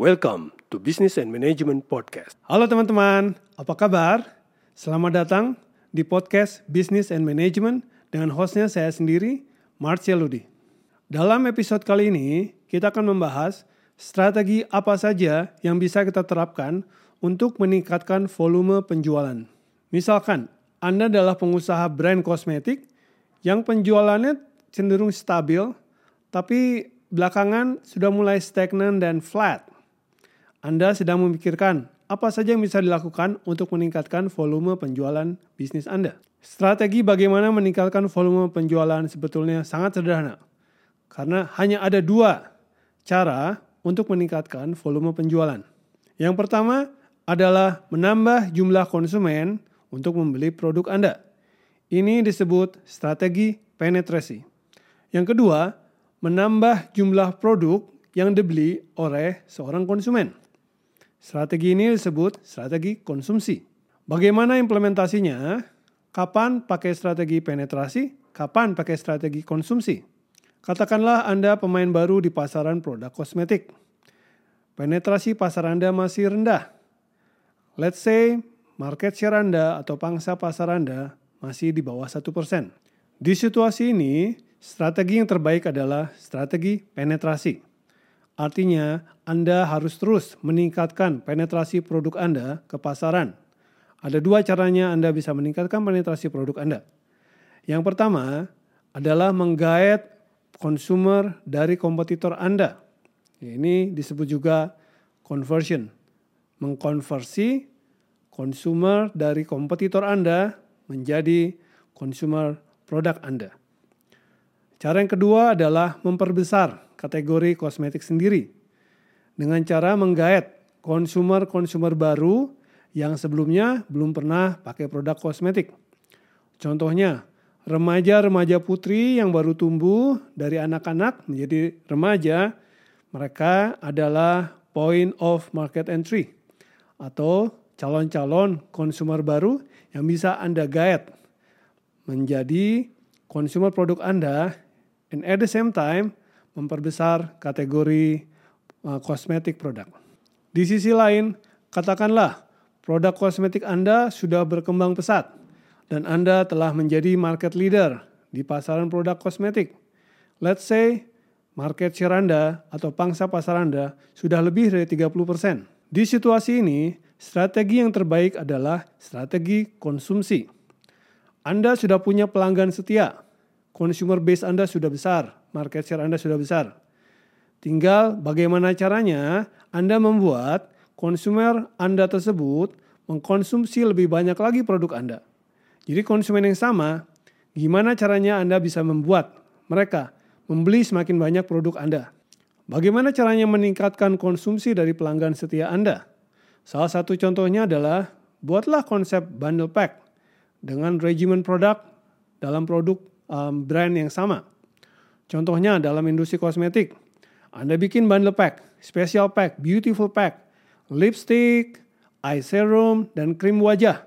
Welcome to Business and Management Podcast. Halo teman-teman, apa kabar? Selamat datang di podcast Business and Management dengan hostnya saya sendiri, Marcia Ludi. Dalam episode kali ini, kita akan membahas strategi apa saja yang bisa kita terapkan untuk meningkatkan volume penjualan. Misalkan, Anda adalah pengusaha brand kosmetik yang penjualannya cenderung stabil, tapi belakangan sudah mulai stagnan dan flat. Anda sedang memikirkan apa saja yang bisa dilakukan untuk meningkatkan volume penjualan bisnis Anda. Strategi bagaimana meningkatkan volume penjualan sebetulnya sangat sederhana. Karena hanya ada dua cara untuk meningkatkan volume penjualan. Yang pertama adalah menambah jumlah konsumen untuk membeli produk Anda. Ini disebut strategi penetrasi. Yang kedua, menambah jumlah produk yang dibeli oleh seorang konsumen. Strategi ini disebut strategi konsumsi. Bagaimana implementasinya? Kapan pakai strategi penetrasi? Kapan pakai strategi konsumsi? Katakanlah Anda pemain baru di pasaran produk kosmetik. Penetrasi pasar Anda masih rendah. Let's say market share Anda atau pangsa pasar Anda masih di bawah 1%. Di situasi ini, strategi yang terbaik adalah strategi penetrasi. Artinya, Anda harus terus meningkatkan penetrasi produk Anda ke pasaran. Ada dua caranya Anda bisa meningkatkan penetrasi produk Anda. Yang pertama adalah menggait konsumer dari kompetitor Anda. Ini disebut juga conversion. Mengkonversi konsumer dari kompetitor Anda menjadi konsumer produk Anda. Cara yang kedua adalah memperbesar kategori kosmetik sendiri dengan cara menggait konsumer-konsumer baru yang sebelumnya belum pernah pakai produk kosmetik. Contohnya, remaja-remaja putri yang baru tumbuh dari anak-anak menjadi remaja, mereka adalah point of market entry atau calon-calon konsumer baru yang bisa Anda guide menjadi konsumer produk Anda and at the same time memperbesar kategori uh, kosmetik produk. Di sisi lain, katakanlah produk kosmetik Anda sudah berkembang pesat dan Anda telah menjadi market leader di pasaran produk kosmetik. Let's say market share Anda atau pangsa pasar Anda sudah lebih dari 30%. Di situasi ini, strategi yang terbaik adalah strategi konsumsi. Anda sudah punya pelanggan setia, consumer base Anda sudah besar, market share Anda sudah besar. Tinggal bagaimana caranya Anda membuat konsumer Anda tersebut mengkonsumsi lebih banyak lagi produk Anda. Jadi konsumen yang sama, gimana caranya Anda bisa membuat mereka membeli semakin banyak produk Anda. Bagaimana caranya meningkatkan konsumsi dari pelanggan setia Anda? Salah satu contohnya adalah buatlah konsep bundle pack dengan regimen produk dalam produk um, brand yang sama. Contohnya dalam industri kosmetik, Anda bikin bundle pack, special pack, beautiful pack, lipstick, eye serum, dan krim wajah.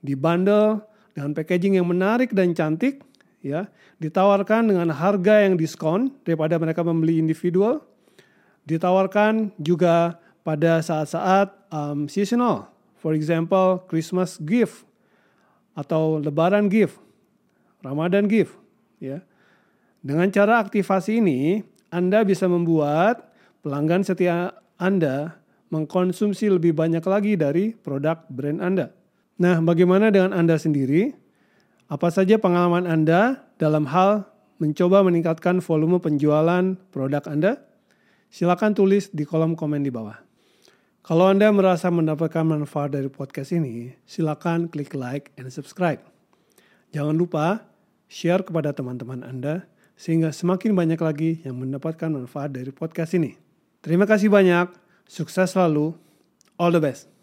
Di bundle dengan packaging yang menarik dan cantik, ya, ditawarkan dengan harga yang diskon daripada mereka membeli individual. Ditawarkan juga pada saat-saat um, seasonal, for example, Christmas gift atau Lebaran gift, Ramadan gift, ya. Dengan cara aktivasi ini, Anda bisa membuat pelanggan setia Anda mengkonsumsi lebih banyak lagi dari produk brand Anda. Nah, bagaimana dengan Anda sendiri? Apa saja pengalaman Anda dalam hal mencoba meningkatkan volume penjualan produk Anda? Silakan tulis di kolom komen di bawah. Kalau Anda merasa mendapatkan manfaat dari podcast ini, silakan klik like and subscribe. Jangan lupa share kepada teman-teman Anda sehingga semakin banyak lagi yang mendapatkan manfaat dari podcast ini. Terima kasih banyak, sukses selalu, all the best.